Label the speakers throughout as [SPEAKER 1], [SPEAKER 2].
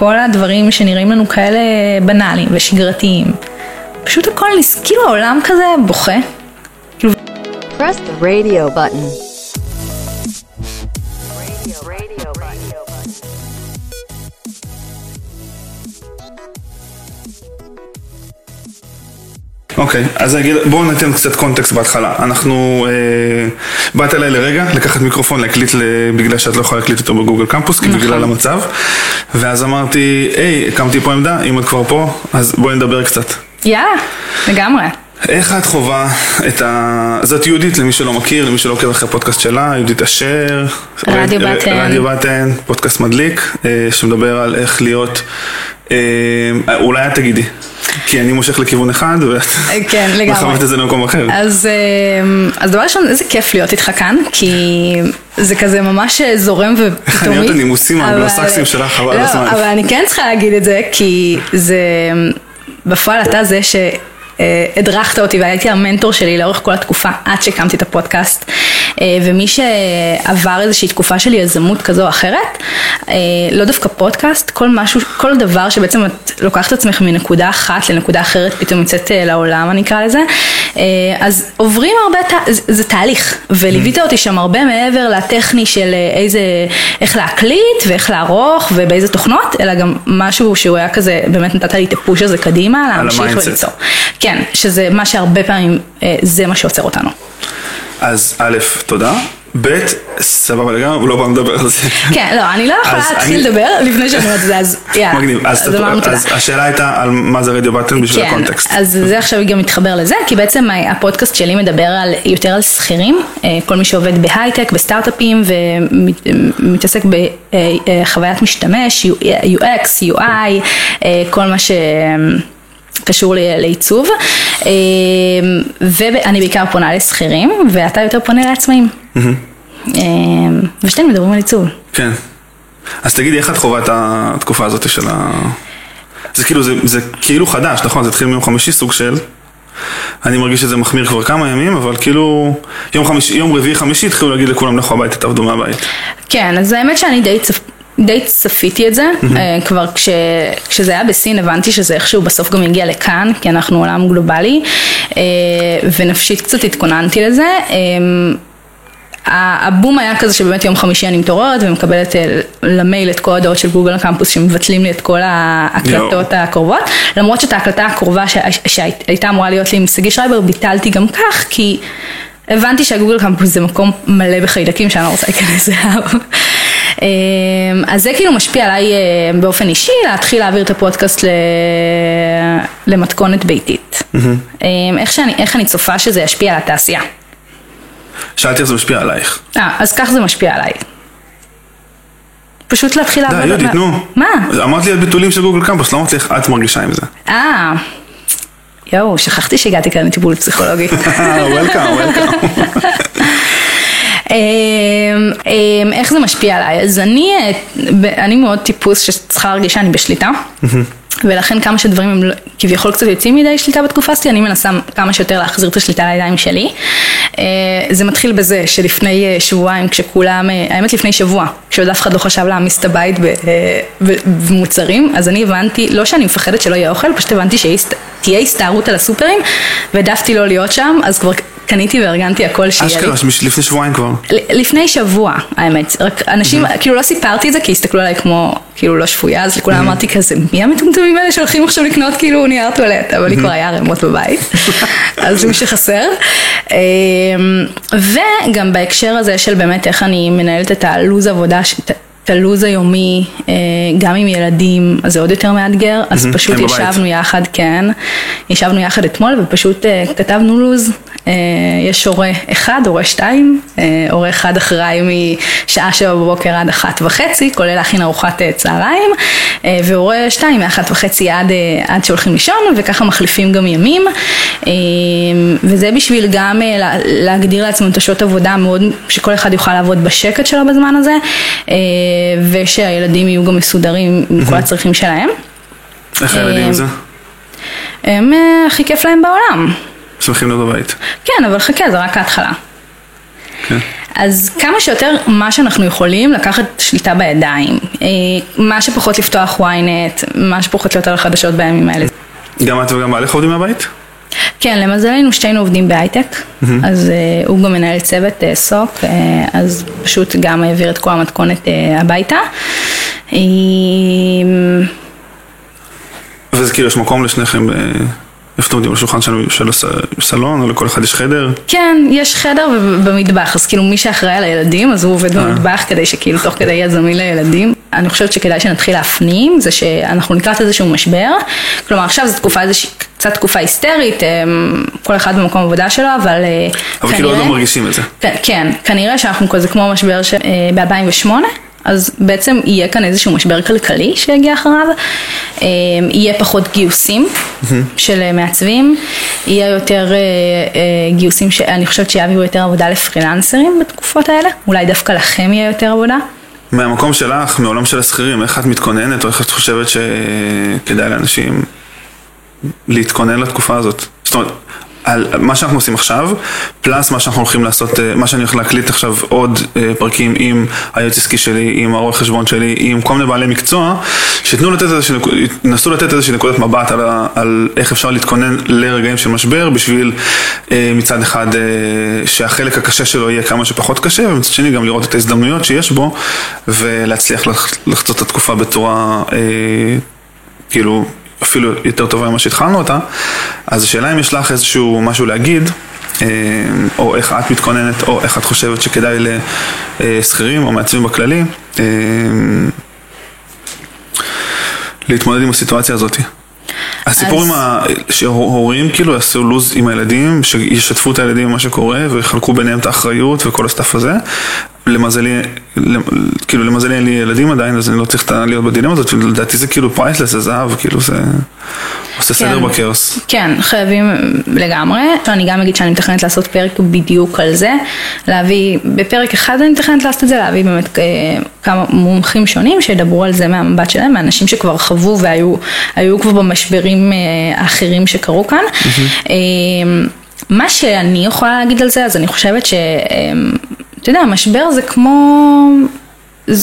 [SPEAKER 1] כל הדברים שנראים לנו כאלה בנאליים ושגרתיים. פשוט הכל, כאילו העולם כזה בוכה.
[SPEAKER 2] Press the radio button.
[SPEAKER 3] אוקיי, אז אני אגיד, בואו ניתן קצת קונטקסט בהתחלה. אנחנו, אה, באת אליי לרגע, לקחת מיקרופון, להקליט בגלל שאת לא יכולה להקליט אותו בגוגל קמפוס, כי
[SPEAKER 1] נכון.
[SPEAKER 3] בגלל המצב. ואז אמרתי, היי, הקמתי פה עמדה, אם את כבר פה, אז בואי נדבר קצת.
[SPEAKER 1] יאללה, לגמרי.
[SPEAKER 3] איך את חווה את ה... זאת יהודית, למי שלא מכיר, למי שלא עוקב אחרי הפודקאסט שלה, יהודית אשר.
[SPEAKER 1] רדיו
[SPEAKER 3] רד-
[SPEAKER 1] בטן.
[SPEAKER 3] רדיו בטן, פודקאסט מדליק, אה, שמדבר על איך להיות... אה, אולי את תגידי, כי אני מושך לכיוון אחד, ואת
[SPEAKER 1] כן.
[SPEAKER 3] מכוונת את זה למקום אחר.
[SPEAKER 1] אז, אז דבר ראשון, איזה כיף להיות איתך כאן, כי זה כזה ממש זורם ופתאומי.
[SPEAKER 3] אני אוהב את הנימוסים
[SPEAKER 1] אבל-
[SPEAKER 3] האנגלוסקסים שלך, חבל על
[SPEAKER 1] לא,
[SPEAKER 3] הזמן.
[SPEAKER 1] אבל אני כן צריכה להגיד את זה, כי זה, בפועל אתה זה ש... אה, הדרכת אותי והייתי המנטור שלי לאורך כל התקופה עד שהקמתי את הפודקאסט אה, ומי שעבר איזושהי תקופה של יזמות כזו או אחרת, אה, לא דווקא פודקאסט, כל משהו, כל דבר שבעצם את לוקחת את עצמך מנקודה אחת לנקודה אחרת, פתאום יוצאת אה, לעולם אני אקרא לזה, אז עוברים הרבה, זה, זה תהליך וליווית אותי שם הרבה מעבר לטכני של איזה, איך להקליט ואיך לערוך ובאיזה תוכנות, אלא גם משהו שהוא היה כזה, באמת נתת לי את הפוש הזה קדימה, להמשיך. וליצור. כן, שזה מה שהרבה פעמים, אה, זה מה שעוצר אותנו.
[SPEAKER 3] אז א', תודה. ב', סבבה לגמרי, הוא לא בא לדבר על זה.
[SPEAKER 1] כן, לא, אני לא יכולה להתחיל לדבר לפני שאני אומרת את זה, אז יאללה.
[SPEAKER 3] מגניב. אז השאלה הייתה על מה זה רדיו בטן בשביל
[SPEAKER 1] כן,
[SPEAKER 3] הקונטקסט.
[SPEAKER 1] אז זה עכשיו גם מתחבר לזה, כי בעצם הפודקאסט שלי מדבר יותר על שכירים, אה, כל מי שעובד בהייטק, בסטארט-אפים ומתעסק בחוויית משתמש, UX, UI, אה, כל מה שקשור ל- לעיצוב, אה, ואני בעיקר פונה לשכירים, ואתה יותר פונה לעצמאים. אה, ושתינו מדברים על עיצוב.
[SPEAKER 3] כן. אז תגידי, איך את חווה את התקופה הזאת של ה... זה כאילו, זה, זה כאילו חדש, נכון? זה התחיל מיום חמישי סוג של... אני מרגיש שזה מחמיר כבר כמה ימים, אבל כאילו... יום, חמישי, יום רביעי חמישי התחילו להגיד לכולם לכו הביתה, תעבדו מהבית.
[SPEAKER 1] כן, אז האמת שאני די, צפ... די צפיתי את זה, אה, כבר כש... כשזה היה בסין הבנתי שזה איכשהו בסוף גם יגיע לכאן, כי אנחנו עולם גלובלי, אה, ונפשית קצת התכוננתי לזה. ה- הבום היה כזה שבאמת יום חמישי אני מתעוררת ומקבלת אה, למייל את כל ההודעות של גוגל הקמפוס שמבטלים לי את כל ההקלטות הקרובות, למרות שאת ההקלטה הקרובה שה- שהייתה אמורה להיות לי עם שגיא שרייבר ביטלתי גם כך, כי הבנתי שהגוגל קמפוס זה מקום מלא בחיידקים שאני לא רוצה להיכנס אליו. אמ, אז זה כאילו משפיע עליי אה, באופן אישי, להתחיל להעביר את הפודקאסט ל... למתכונת ביתית. אמ, איך, שאני, איך אני צופה שזה ישפיע על התעשייה?
[SPEAKER 3] שאלתי איך זה משפיע עלייך.
[SPEAKER 1] אה, אז כך זה משפיע עליי. פשוט להתחיל
[SPEAKER 3] די,
[SPEAKER 1] לעבוד...
[SPEAKER 3] יהודית, נו.
[SPEAKER 1] מה?
[SPEAKER 3] אמרת לי על ביטולים של גוגל קמפוס, לא אמרתי לך, את מרגישה עם זה.
[SPEAKER 1] אה, יואו, שכחתי שהגעתי כאן לטיפול פסיכולוגי.
[SPEAKER 3] וולקאם, וולקאם.
[SPEAKER 1] אמ, אמ, איך זה משפיע עליי? אז אני, אה, אני מאוד טיפוס שצריכה להרגיש שאני בשליטה. ולכן כמה שדברים הם לא- כביכול קצת יוצאים מידי שליטה בתקופה הזאת, אני מנסה כמה שיותר להחזיר את השליטה לידיים שלי. אה, זה מתחיל בזה שלפני אה, שבועיים כשכולם, אה, האמת לפני שבוע, כשעוד אף אחד לא חשב להעמיס את הבית אה, במוצרים, אז אני הבנתי, לא שאני מפחדת שלא יהיה אוכל, פשוט הבנתי שתהיה הסתערות על הסופרים, והעדפתי לא להיות שם, אז כבר קניתי וארגנתי הכל שיהיה לי.
[SPEAKER 3] אשכרה, לפני שבועיים כבר.
[SPEAKER 1] לפני שבוע, האמת, רק אנשים, כאילו לא סיפרתי את זה כי הסתכלו עליי כמו, כאילו לא שפויה, אז לכולם אמרתי כזה, מי המטומטמים האלה שהולכים עכשיו לקנות כאילו נייר טואלט, אבל לי כבר היה ערימות בבית, אז מי שחסר. אמ, וגם בהקשר הזה של באמת איך אני מנהלת את הלו"ז עבודה, ש- את- הלו"ז היומי, אה, גם עם ילדים, אז זה עוד יותר מאתגר, אז פשוט. ישבנו יחד, כן, ישבנו יחד אתמול ופשוט אה, כתבנו לו"ז, יש הורה אחד, הורה שתיים, אה, הורה אחד אחראי משעה שבע בבוקר עד אחת וחצי, כולל להכין ארוחת אה, צהריים, אה, והורה שתיים מאחת וחצי עד, אה, עד שהולכים לישון, וככה מחליפים גם ימים, אה, וזה בשביל גם אה, לה- להגדיר לעצמנו את השעות עבודה מאוד, שכל אחד יוכל לעבוד בשקט שלו בזמן הזה, אה, ושהילדים יהיו גם מסודרים עם כל הצרכים שלהם.
[SPEAKER 3] איך הילדים עם זה?
[SPEAKER 1] הם אה, הכי כיף להם בעולם.
[SPEAKER 3] שמחים להיות בבית.
[SPEAKER 1] כן, אבל חכה, זה רק ההתחלה.
[SPEAKER 3] כן.
[SPEAKER 1] אז כמה שיותר מה שאנחנו יכולים לקחת שליטה בידיים. אה, מה שפחות לפתוח ynet, מה שפחות להיות על החדשות בימים האלה.
[SPEAKER 3] גם את וגם בעלך עובדים מהבית?
[SPEAKER 1] כן, למזלנו שתינו עובדים בהייטק, אז uh, הוא גם מנהל צוות uh, סוק, uh, אז פשוט גם העביר את כל המתכונת uh, הביתה. Um,
[SPEAKER 3] וזה כאילו יש מקום לשניכם, אה, איפה אתם עומדים? על השולחן של, של הסלון, או לכל אחד יש חדר?
[SPEAKER 1] כן, יש חדר במטבח, אז כאילו מי שאחראי על הילדים, אז הוא עובד במטבח כדי שכאילו תוך כדי יהיה זמין לילדים. אני חושבת שכדאי שנתחיל להפנים, זה שאנחנו לקראת איזשהו משבר, כלומר עכשיו זו תקופה איזושהי, קצת תקופה היסטרית, אמ, כל אחד במקום עבודה שלו, אבל אה,
[SPEAKER 3] אבל כאילו עוד לא מרגישים את זה.
[SPEAKER 1] כן, כן, כנראה שאנחנו כזה כמו המשבר ב-2008, אז בעצם יהיה כאן איזשהו משבר כלכלי שיגיע אחריו, אה, יהיה פחות גיוסים של אה, מעצבים, יהיה יותר אה, גיוסים שאני חושבת שיעבירו יותר עבודה לפרילנסרים בתקופות האלה, אולי דווקא לכם יהיה יותר עבודה.
[SPEAKER 3] מהמקום שלך, מעולם של השכירים, איך את מתכוננת, או איך את חושבת שכדאי לאנשים להתכונן לתקופה הזאת? זאת אומרת, על מה שאנחנו עושים עכשיו, פלאס מה שאנחנו הולכים לעשות, אה, מה שאני הולך להקליט עכשיו עוד אה, פרקים עם היועץ עסקי שלי, עם הרואה חשבון שלי, עם כל מיני בעלי מקצוע, שיתנו לתת איזושהי, ינסו לתת איזושהי נקודת מבט על, על איך אפשר להתכונן לרגעים של משבר, בשביל אה, מצד אחד שהחלק הקשה שלו יהיה כמה שפחות קשה, ומצד שני גם לראות את ההזדמנויות שיש בו, ולהצליח לח- לחצות את התקופה בצורה... כאילו אפילו יותר טובה ממה שהתחלנו אותה, אז השאלה אם יש לך איזשהו משהו להגיד, אה, או איך את מתכוננת, או איך את חושבת שכדאי לשכירים או מעצבים בכללי, אה, להתמודד עם הסיטואציה הזאת. הסיפור
[SPEAKER 1] אז-
[SPEAKER 3] עם ה... שהורים כאילו יעשו לו"ז עם הילדים, שישתפו את הילדים במה שקורה ויחלקו ביניהם את האחריות וכל ה stuff הזה. למזלי, למ- כאילו למזלי אין לי ילדים עדיין, אז אני לא צריך להיות בדילמה הזאת, ולדעתי זה כאילו פרייסלס, זה זהב, כאילו זה עושה סדר
[SPEAKER 1] כן.
[SPEAKER 3] בכאוס.
[SPEAKER 1] כן, חייבים לגמרי. אני גם אגיד שאני מתכננת לעשות פרק בדיוק על זה. להביא, בפרק אחד אני מתכננת לעשות את זה, להביא באמת אה, כמה מומחים שונים שידברו על זה מהמבט שלהם, מאנשים שכבר חוו והיו היו כבר במשברים אה, האחרים שקרו כאן. אה, מה שאני יכולה להגיד על זה, אז אני חושבת ש... אתה יודע, משבר זה כמו...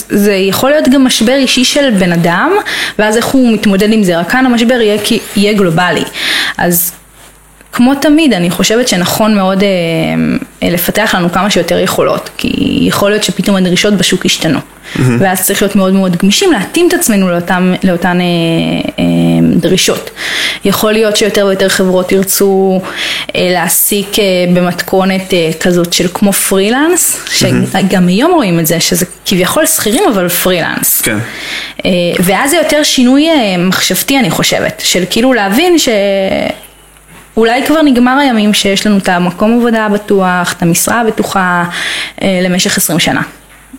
[SPEAKER 1] זה יכול להיות גם משבר אישי של בן אדם, ואז איך הוא מתמודד עם זה, רק כאן המשבר יהיה, יהיה גלובלי. אז כמו תמיד, אני חושבת שנכון מאוד אה, אה, לפתח לנו כמה שיותר יכולות, כי יכול להיות שפתאום הדרישות בשוק ישתנו. ואז צריך להיות מאוד מאוד גמישים, להתאים את עצמנו לאותם, לאותן אה, אה, דרישות. יכול להיות שיותר ויותר חברות ירצו אה, להעסיק אה, במתכונת אה, כזאת של כמו פרילנס, שגם היום רואים את זה, שזה כביכול שכירים אבל פרילנס.
[SPEAKER 3] כן.
[SPEAKER 1] אה, ואז זה יותר שינוי אה, מחשבתי אני חושבת, של כאילו להבין ש... אולי כבר נגמר הימים שיש לנו את המקום עבודה הבטוח, את המשרה הבטוחה אה, למשך 20 שנה.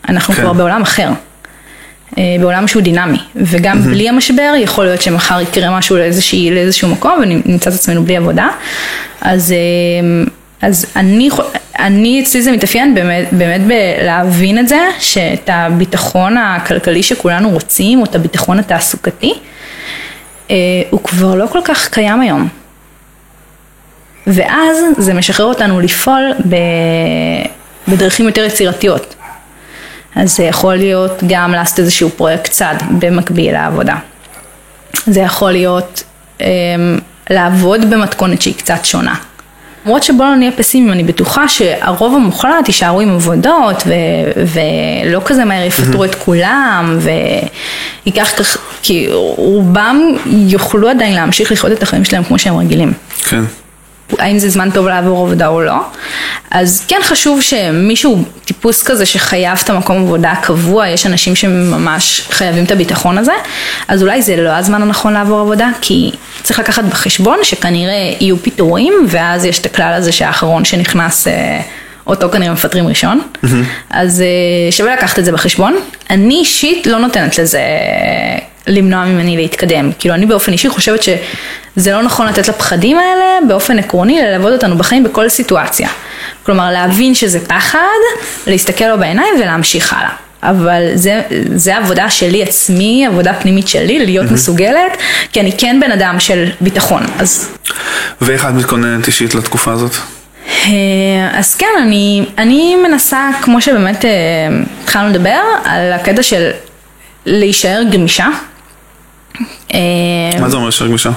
[SPEAKER 1] אנחנו
[SPEAKER 3] כן.
[SPEAKER 1] כבר בעולם אחר. אה, בעולם שהוא דינמי, וגם בלי המשבר יכול להיות שמחר יקרה משהו לאיזושהי, לאיזשהו מקום ונמצא את עצמנו בלי עבודה. אז, אה, אז אני, אני אצלי זה מתאפיין באמת, באמת בלהבין את זה, שאת הביטחון הכלכלי שכולנו רוצים, או את הביטחון התעסוקתי, הוא כבר לא כל כך קיים היום. ואז זה משחרר אותנו לפעול ב... בדרכים יותר יצירתיות. אז זה יכול להיות גם לעשות איזשהו פרויקט צד במקביל לעבודה. זה יכול להיות um, לעבוד במתכונת שהיא קצת שונה. למרות שבוא לא נהיה פסימיים, אני בטוחה שהרוב המוחלט יישארו עם עבודות ו- ולא כזה מהר יפטרו את כולם וייקח כך, כי רובם יוכלו עדיין להמשיך לחיות את החיים שלהם כמו שהם רגילים.
[SPEAKER 3] כן.
[SPEAKER 1] האם זה זמן טוב לעבור עבודה או לא. אז כן חשוב שמישהו, טיפוס כזה שחייב את המקום עבודה הקבוע, יש אנשים שממש חייבים את הביטחון הזה, אז אולי זה לא הזמן הנכון לעבור עבודה, כי צריך לקחת בחשבון שכנראה יהיו פיטורים, ואז יש את הכלל הזה שהאחרון שנכנס... אה, אותו כנראה מפטרים ראשון, אז אה, שווה לקחת את זה בחשבון. אני אישית לא נותנת לזה למנוע ממני להתקדם. כאילו אני באופן אישי חושבת שזה לא נכון לתת לפחדים האלה באופן עקרוני ללוות אותנו בחיים בכל סיטואציה. כלומר להבין שזה פחד, להסתכל לו בעיניים ולהמשיך הלאה. אבל זה, זה עבודה שלי עצמי, עבודה פנימית שלי, להיות מסוגלת, כי אני כן בן אדם של ביטחון, אז
[SPEAKER 3] ואיך את מתכוננת אישית לתקופה הזאת?
[SPEAKER 1] אה, אז כן, אני, אני מנסה, כמו שבאמת אה, התחלנו לדבר, על הקטע של להישאר גמישה. אה,
[SPEAKER 3] מה זה אומר יותר גמישה?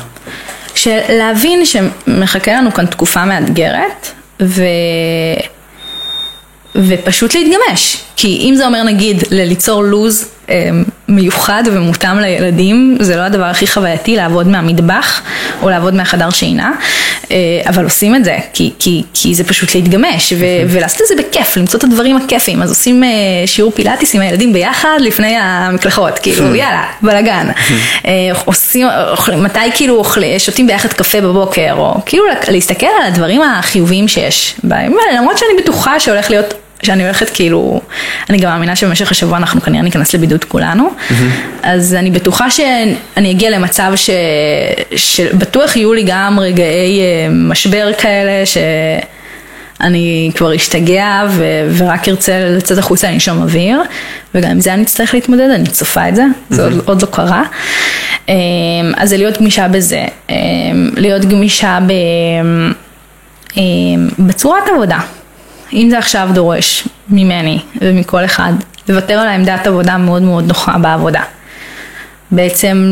[SPEAKER 1] של להבין שמחכה לנו כאן תקופה מאתגרת, ו... ופשוט להתגמש. כי אם זה אומר נגיד ליצור לו"ז מיוחד ומותאם לילדים, זה לא הדבר הכי חווייתי לעבוד מהמטבח או לעבוד מהחדר שינה, אה, אבל עושים את זה, כי, כי, כי זה פשוט להתגמש ו- ולעשות את זה בכיף, למצוא את הדברים הכיפים. אז עושים אה, שיעור פילאטיס עם הילדים ביחד לפני המקלחות, כאילו יאללה, בלאגן. אה, עושים, מתי כאילו אוכלים, שותים ביחד קפה בבוקר, או כאילו להסתכל על הדברים החיוביים שיש. למרות שאני בטוחה שהולך להיות שאני הולכת כאילו, אני גם מאמינה שבמשך השבוע אנחנו כנראה ניכנס לבידוד כולנו, אז אני בטוחה שאני אגיע למצב ש... שבטוח יהיו לי גם רגעי אה, משבר כאלה, שאני כבר אשתגע ו... ורק ארצה לצאת החוצה לנשום אוויר, וגם עם זה אני אצטרך להתמודד, אני צופה את זה, זה עוד, עוד לא קרה. אה, אז זה להיות גמישה בזה, אה, להיות גמישה ב... בצורת עבודה. אם זה עכשיו דורש ממני ומכל אחד, לוותר על העמדת עבודה מאוד מאוד נוחה בעבודה. בעצם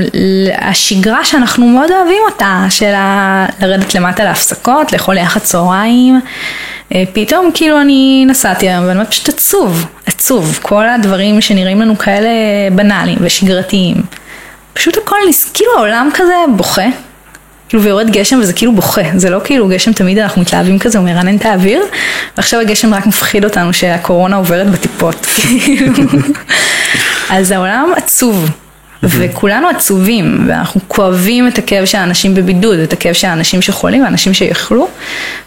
[SPEAKER 1] השגרה שאנחנו מאוד אוהבים אותה, של ה... לרדת למטה להפסקות, לאכול יחד צהריים, אה, פתאום כאילו אני נסעתי היום ואני אומרת פשוט עצוב, עצוב, כל הדברים שנראים לנו כאלה בנאליים ושגרתיים, פשוט הכל, כאילו העולם כזה בוכה, כאילו ויורד גשם וזה כאילו בוכה, זה לא כאילו גשם תמיד אנחנו מתלהבים כזה, הוא מרנן את האוויר, ועכשיו הגשם רק מפחיד אותנו שהקורונה עוברת בטיפות, כאילו. אז העולם עצוב, וכולנו עצובים, ואנחנו כואבים את הכאב של האנשים בבידוד, את הכאב של האנשים שחולים, האנשים שיכלו,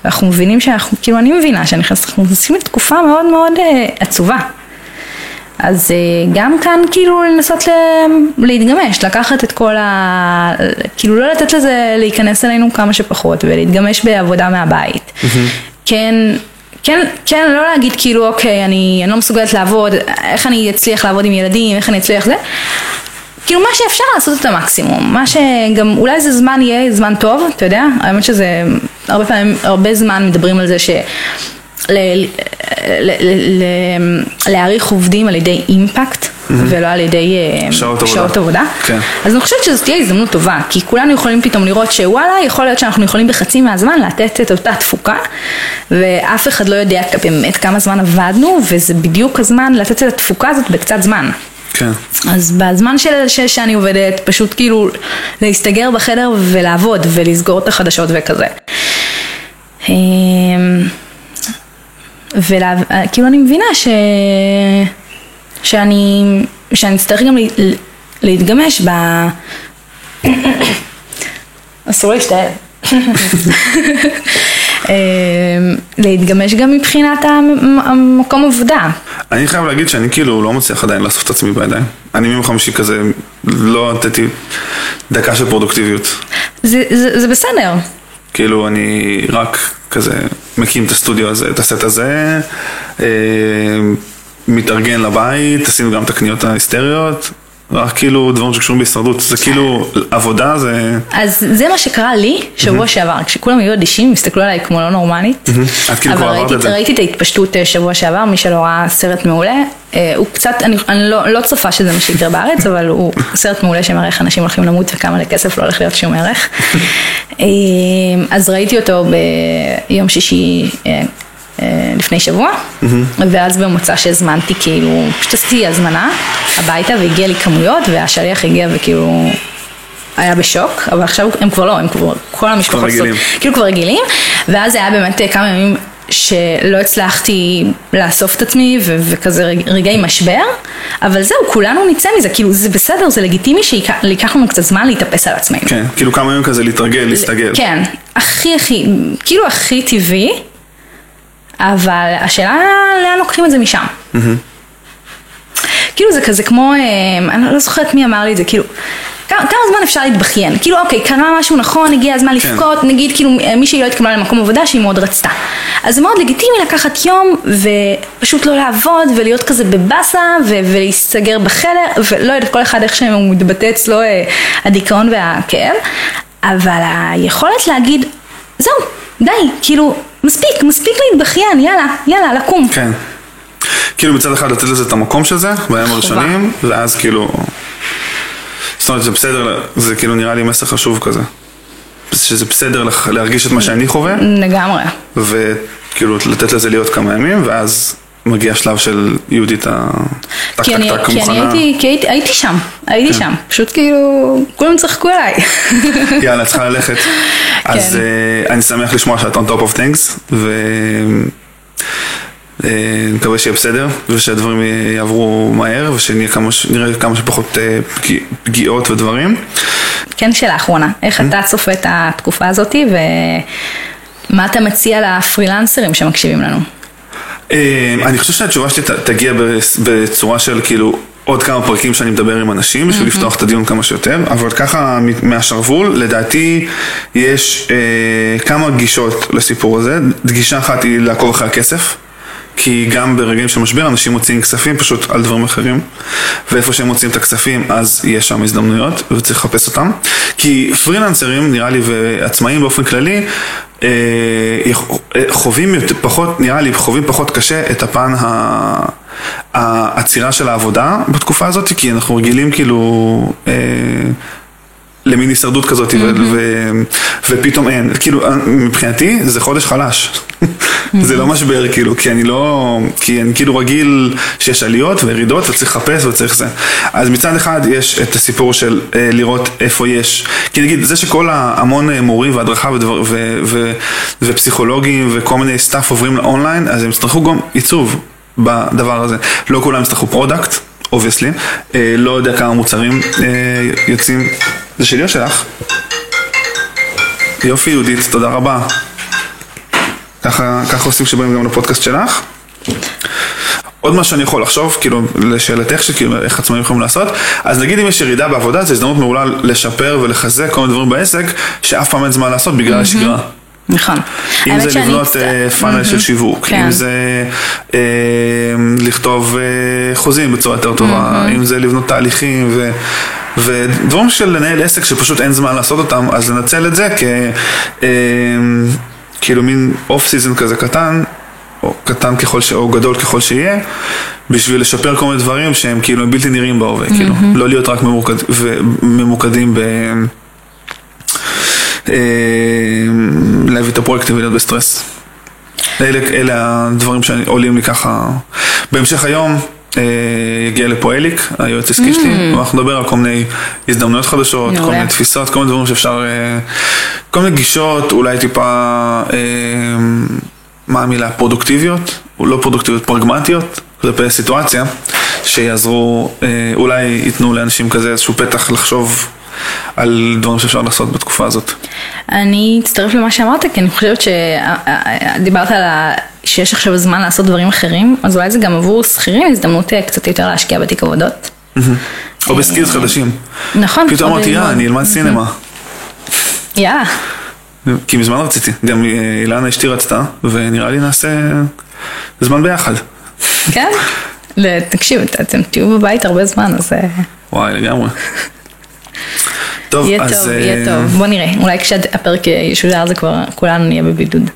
[SPEAKER 1] ואנחנו מבינים שאנחנו, כאילו אני מבינה שאנחנו נכנסים לתקופה מאוד מאוד אה, עצובה. אז אה, גם כאן כאילו לנסות להתגמש, לקחת את כל ה... כאילו לא לתת לזה להיכנס אלינו כמה שפחות ולהתגמש בעבודה מהבית. כן, כן, כן, לא להגיד כאילו אוקיי, אני, אני לא מסוגלת לעבוד, איך אני אצליח לעבוד עם ילדים, איך אני אצליח זה. כאילו מה שאפשר לעשות את המקסימום, מה שגם אולי זה זמן יהיה זמן טוב, אתה יודע, האמת שזה הרבה פעמים, הרבה זמן מדברים על זה ש... להעריך עובדים על ידי אימפקט ולא על ידי אה,
[SPEAKER 3] שעות עבודה.
[SPEAKER 1] שעות עבודה.
[SPEAKER 3] כן.
[SPEAKER 1] אז אני חושבת שזו תהיה הזדמנות טובה, כי כולנו יכולים פתאום לראות שוואלה, יכול להיות שאנחנו יכולים בחצי מהזמן לתת את אותה תפוקה, ואף אחד לא יודע באמת כמה זמן עבדנו, וזה בדיוק הזמן לתת את התפוקה הזאת בקצת זמן.
[SPEAKER 3] כן.
[SPEAKER 1] אז בזמן של, ש, שאני עובדת, פשוט כאילו להסתגר בחדר ולעבוד ולסגור את החדשות וכזה. וכאילו אני מבינה ש... שאני, שאני אצטרך גם לה... להתגמש ב... אסור להשתעל. אמ, להתגמש גם מבחינת המקום עבודה.
[SPEAKER 3] אני חייב להגיד שאני כאילו לא מצליח עדיין לאסוף את עצמי בידיים. אני מיום חמישי כזה לא נתתי דקה של פרודוקטיביות.
[SPEAKER 1] זה, זה, זה בסדר.
[SPEAKER 3] כאילו אני רק כזה מקים את הסטודיו הזה, את הסט הזה, אה, מתארגן לבית, עשינו גם את הקניות ההיסטריות, רק כאילו דברים שקשורים בהישרדות, זה כאילו עבודה זה...
[SPEAKER 1] אז זה מה שקרה לי שבוע שעבר, כשכולם היו אדישים, הסתכלו עליי כמו לא נורמלית.
[SPEAKER 3] את כאילו כבר עברת את זה.
[SPEAKER 1] ראיתי את ההתפשטות אה, שבוע שעבר, מי שלא ראה סרט מעולה, אה, הוא קצת, אני, אני לא, לא צופה שזה מה שיקרה בארץ, אבל הוא סרט מעולה שמראה איך אנשים הולכים למות וכמה לכסף לא הולך להיות שום ערך. אה, אז ראיתי אותו ביום שישי אה, אה, לפני שבוע, ואז במוצא שהזמנתי, כאילו, פשוט עשיתי הזמנה הביתה והגיע לי כמויות, והשליח הגיע וכאילו... היה בשוק, אבל עכשיו הם כבר לא, הם כבר, כל המשפחות,
[SPEAKER 3] רגילים.
[SPEAKER 1] עושות- כאילו כבר רגילים, ואז היה באמת אה, כמה ימים שלא הצלחתי לאסוף את עצמי ו- וכזה רגע- רגעי משבר, אבל זהו, כולנו נצא מזה, כאילו זה בסדר, זה לגיטימי שייקח לנו קצת זמן להתאפס על עצמנו.
[SPEAKER 3] כן, כאילו כמה ימים כזה להתרגל, להסתגל.
[SPEAKER 1] כן, הכי הכי, כאילו הכי טבעי, אבל השאלה לאן לוקחים את זה משם. כאילו זה כזה כמו, אה, אני לא זוכרת מי אמר לי את זה, כאילו, כמה, כמה זמן אפשר להתבכיין? כאילו אוקיי, קרה משהו נכון, הגיע הזמן
[SPEAKER 3] כן.
[SPEAKER 1] לבכות, נגיד כאילו מישהי לא התקבלה למקום עבודה שהיא מאוד רצתה. אז זה מאוד לגיטימי לקחת יום ופשוט לא לעבוד ולהיות כזה בבאסה ו- ולהיסגר בחדר, ולא יודעת כל אחד איך שהוא מתבטא אצלו אה, הדיכאון והכאב, אבל היכולת להגיד, זהו, די, כאילו, מספיק, מספיק להתבכיין, יאללה, יאללה, לקום.
[SPEAKER 3] כן. כאילו מצד אחד לתת לזה את המקום של זה, בימים הראשונים, ואז כאילו... זאת אומרת, זה בסדר, זה כאילו נראה לי מסר חשוב כזה. שזה בסדר להרגיש את מה שאני חווה,
[SPEAKER 1] לגמרי.
[SPEAKER 3] וכאילו לתת לזה להיות כמה ימים, ואז מגיע שלב של יהודית ה... טק
[SPEAKER 1] כי אני,
[SPEAKER 3] טק טק
[SPEAKER 1] כי אני
[SPEAKER 3] מוכנה.
[SPEAKER 1] הייתי, כי הייתי, הייתי שם, הייתי שם, פשוט כאילו, כולם צחקו עליי.
[SPEAKER 3] יאללה, צריכה ללכת. אז
[SPEAKER 1] כן.
[SPEAKER 3] אה, אני שמח לשמוע שאת on top of things, ו... אה, מקווה שיהיה בסדר, ושהדברים יעברו מהר, ושנראה כמה, כמה שפחות אה, פגיע, פגיעות ודברים.
[SPEAKER 1] כן, שאלה אחרונה, איך
[SPEAKER 3] Mm-hmm.
[SPEAKER 1] אתה צופה את התקופה הזאתי, ומה אתה מציע לפרילנסרים שמקשיבים לנו?
[SPEAKER 3] אה, אני חושב שהתשובה שלי תגיע בצורה של כאילו עוד כמה פרקים שאני מדבר עם אנשים בשביל לפתוח את הדיון כמה שיותר, אבל ככה מהשרוול, לדעתי יש אה, כמה גישות לסיפור הזה. גישה אחת היא לעקוב אחרי הכסף. כי גם ברגעים של משבר אנשים מוציאים כספים פשוט על דברים אחרים ואיפה שהם מוציאים את הכספים אז יש שם הזדמנויות וצריך לחפש אותם כי פרילנסרים נראה לי ועצמאים באופן כללי חווים יותר, פחות, נראה לי חווים פחות קשה את הפן העצירה של העבודה בתקופה הזאת כי אנחנו רגילים כאילו אה, למין הישרדות כזאת, ו- ו- ופתאום אין. כאילו, מבחינתי זה חודש חלש. זה לא משבר, כאילו, כי אני לא... כי אני כאילו רגיל שיש עליות וירידות וצריך לחפש וצריך זה. אז מצד אחד יש את הסיפור של אה, לראות איפה יש... כי נגיד, זה שכל המון אה, מורים והדרכה ודבר, ו- ו- ופסיכולוגים וכל מיני stuff עוברים לאונליין, אז הם יצטרכו גם עיצוב בדבר הזה. לא כולם יצטרכו product. Obviously, לא יודע כמה מוצרים אה, יוצאים, זה שלי או שלך? יופי יהודית, תודה רבה. ככה, ככה עושים שבאים גם לפודקאסט שלך. עוד מה שאני יכול לחשוב, כאילו, לשאלתך, שכאילו, איך עצמאים יכולים לעשות, אז נגיד אם יש ירידה בעבודה, זו הזדמנות מעולה לשפר ולחזק כל מיני דברים בעסק, שאף פעם אין זמן לעשות בגלל השגרה.
[SPEAKER 1] נכון.
[SPEAKER 3] אם זה לבנות
[SPEAKER 1] הצט-
[SPEAKER 3] אה, פאנל של שיווק,
[SPEAKER 1] כן.
[SPEAKER 3] אם זה אה, לכתוב אה, חוזים בצורה יותר טובה, אם זה לבנות תהליכים ו... ודברים של לנהל עסק שפשוט אין זמן לעשות אותם, אז לנצל את זה כ... כאילו מין אוף סיזון כזה קטן, או קטן ככל ש... או גדול ככל שיהיה, בשביל לשפר כל מיני דברים שהם כאילו בלתי נראים בהווה, כאילו, לא להיות רק ממוקד... וממוקדים ב... אה, להביא את הפרויקטים ולהיות בסטרס. אלה, אלה הדברים שעולים לי ככה. בהמשך היום אה, יגיע לפה אליק, היועץ העסקי שלי, ואנחנו נדבר על כל מיני הזדמנויות חדשות, כל. מיני תפיסות, כל מיני דברים שאפשר, אה, כל מיני גישות, אולי טיפה, מה המילה, פרודוקטיביות, או לא פרודוקטיביות, פרגמטיות, כלפי הסיטואציה, שיעזרו, אולי ייתנו לאנשים כזה איזשהו פתח לחשוב על דברים שאפשר לעשות בתקופה הזאת.
[SPEAKER 1] אני אצטרף למה שאמרת, כי אני חושבת שדיברת על ה... שיש עכשיו זמן לעשות דברים אחרים, אז אולי זה גם עבור שכירים הזדמנות אה, קצת יותר להשקיע בתיק עבודות.
[SPEAKER 3] או בסקילס חדשים.
[SPEAKER 1] נכון.
[SPEAKER 3] פתאום אמרתי. יאללה, אני אלמד סינמה.
[SPEAKER 1] יאללה.
[SPEAKER 3] כי מזמן רציתי. גם אה, אילנה אשתי רצתה, ונראה לי נעשה זמן ביחד.
[SPEAKER 1] כן? תקשיב, את- אתם תהיו בבית הרבה זמן, אז אה,
[SPEAKER 3] וואי, לגמרי. טוב,
[SPEAKER 1] יהיה
[SPEAKER 3] אז...
[SPEAKER 1] טוב,
[SPEAKER 3] אה,
[SPEAKER 1] יהיה טוב. בוא נראה, אולי כשהפרק ישודר זה כבר, כולנו נהיה בבידוד.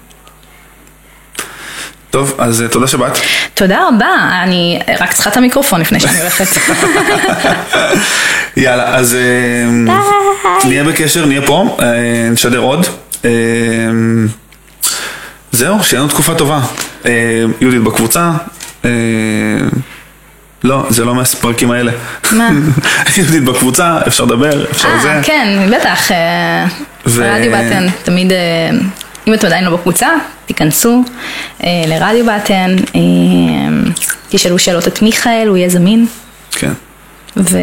[SPEAKER 3] טוב, אז אה, תודה שבאת.
[SPEAKER 1] תודה רבה, אני רק צריכה את המיקרופון לפני שאני הולכת.
[SPEAKER 3] יאללה, אז אה, נהיה בקשר, נהיה פה, נשדר עוד. זהו, שיהיה לנו תקופה טובה. יהודית בקבוצה. אה, לא, זה לא מהפרקים האלה.
[SPEAKER 1] מה?
[SPEAKER 3] יהודית בקבוצה, אפשר לדבר, אפשר זה.
[SPEAKER 1] אה, כן, בטח. אה,
[SPEAKER 3] ו-
[SPEAKER 1] רדיו באטן, תמיד, אה, אם אתם עדיין לא בקבוצה, תיכנסו אה, לרדיו באטן, אה, תשאלו שאלות את מיכאל, הוא יהיה זמין,
[SPEAKER 3] כן.
[SPEAKER 1] ו...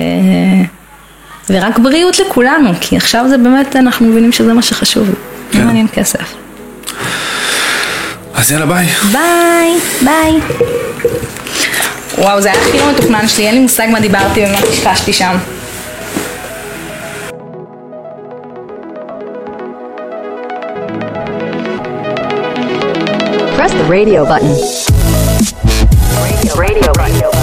[SPEAKER 1] ורק בריאות לכולנו, כי עכשיו זה באמת, אנחנו מבינים שזה מה שחשוב, לא
[SPEAKER 3] כן.
[SPEAKER 1] מעניין כסף.
[SPEAKER 3] אז יאללה, ביי.
[SPEAKER 1] ביי, ביי. וואו, זה היה הכי לא מתוכנן שלי, אין לי מושג מה דיברתי ומה קשקשתי שם.
[SPEAKER 2] Press the radio button. Radio, radio, radio.